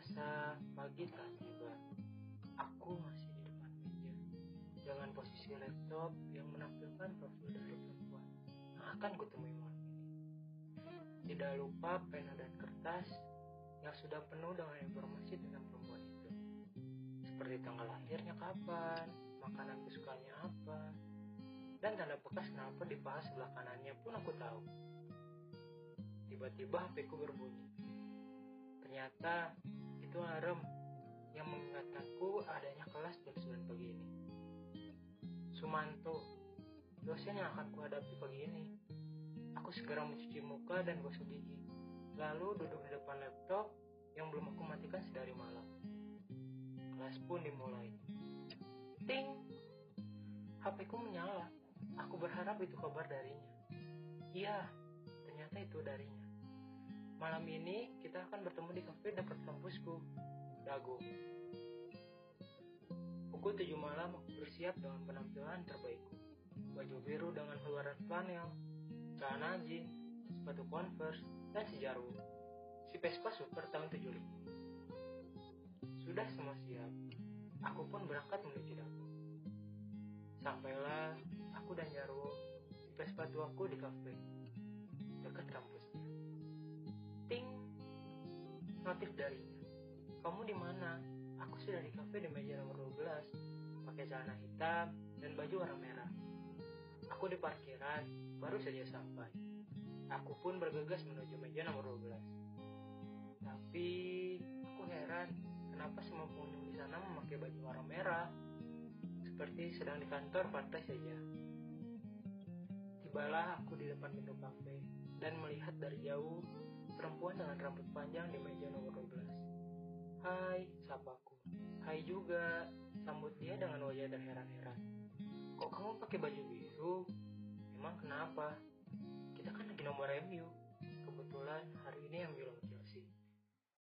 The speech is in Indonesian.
terasa, pagi telah tiba. Aku masih di depan meja. Dengan posisi laptop yang menampilkan profil dari perempuan yang akan kutemui malam ini. Tidak lupa pena dan kertas yang sudah penuh dengan informasi tentang perempuan itu. Seperti tanggal lahirnya kapan, makanan kesukaannya apa, dan tanda bekas kenapa di paha sebelah kanannya pun aku tahu. Tiba-tiba HP berbunyi. Ternyata itu alarm yang mengingatkanku adanya kelas jam 9 pagi ini. Sumanto, dosen yang akan kuhadapi pagi ini. Aku segera mencuci muka dan gosok gigi, lalu duduk di depan laptop yang belum aku matikan sedari malam. Kelas pun dimulai. Ting! HP ku menyala. Aku berharap itu kabar darinya. Iya, ternyata itu darinya. Malam ini kita akan bertemu di kafe dekat kampusku, Dago. Pukul 7 malam aku bersiap dengan penampilan terbaikku. Baju biru dengan luaran flanel, celana jeans, sepatu converse, dan si jarwo. Si Vespa Super tahun 75. Sudah semua siap. Aku pun berangkat menuju Dago. Sampailah aku dan Jarwo si Vespa tuaku di kafe dekat kampusnya. Ting, notif darinya. Kamu di mana? Aku sudah di kafe di meja nomor 12, pakai celana hitam dan baju warna merah. Aku di parkiran, baru saja sampai. Aku pun bergegas menuju meja nomor 12. Tapi aku heran, kenapa semua pengunjung di sana memakai baju warna merah? Seperti sedang di kantor pantai saja. Tibalah aku di depan pintu kafe dan melihat dari jauh perempuan dengan rambut panjang di meja nomor 12. Hai, sapaku. Hai juga, sambut dia dengan wajah terheran-heran. Kok kamu pakai baju biru? Emang kenapa? Kita kan lagi nomor MU. Kebetulan hari ini yang bilang Chelsea.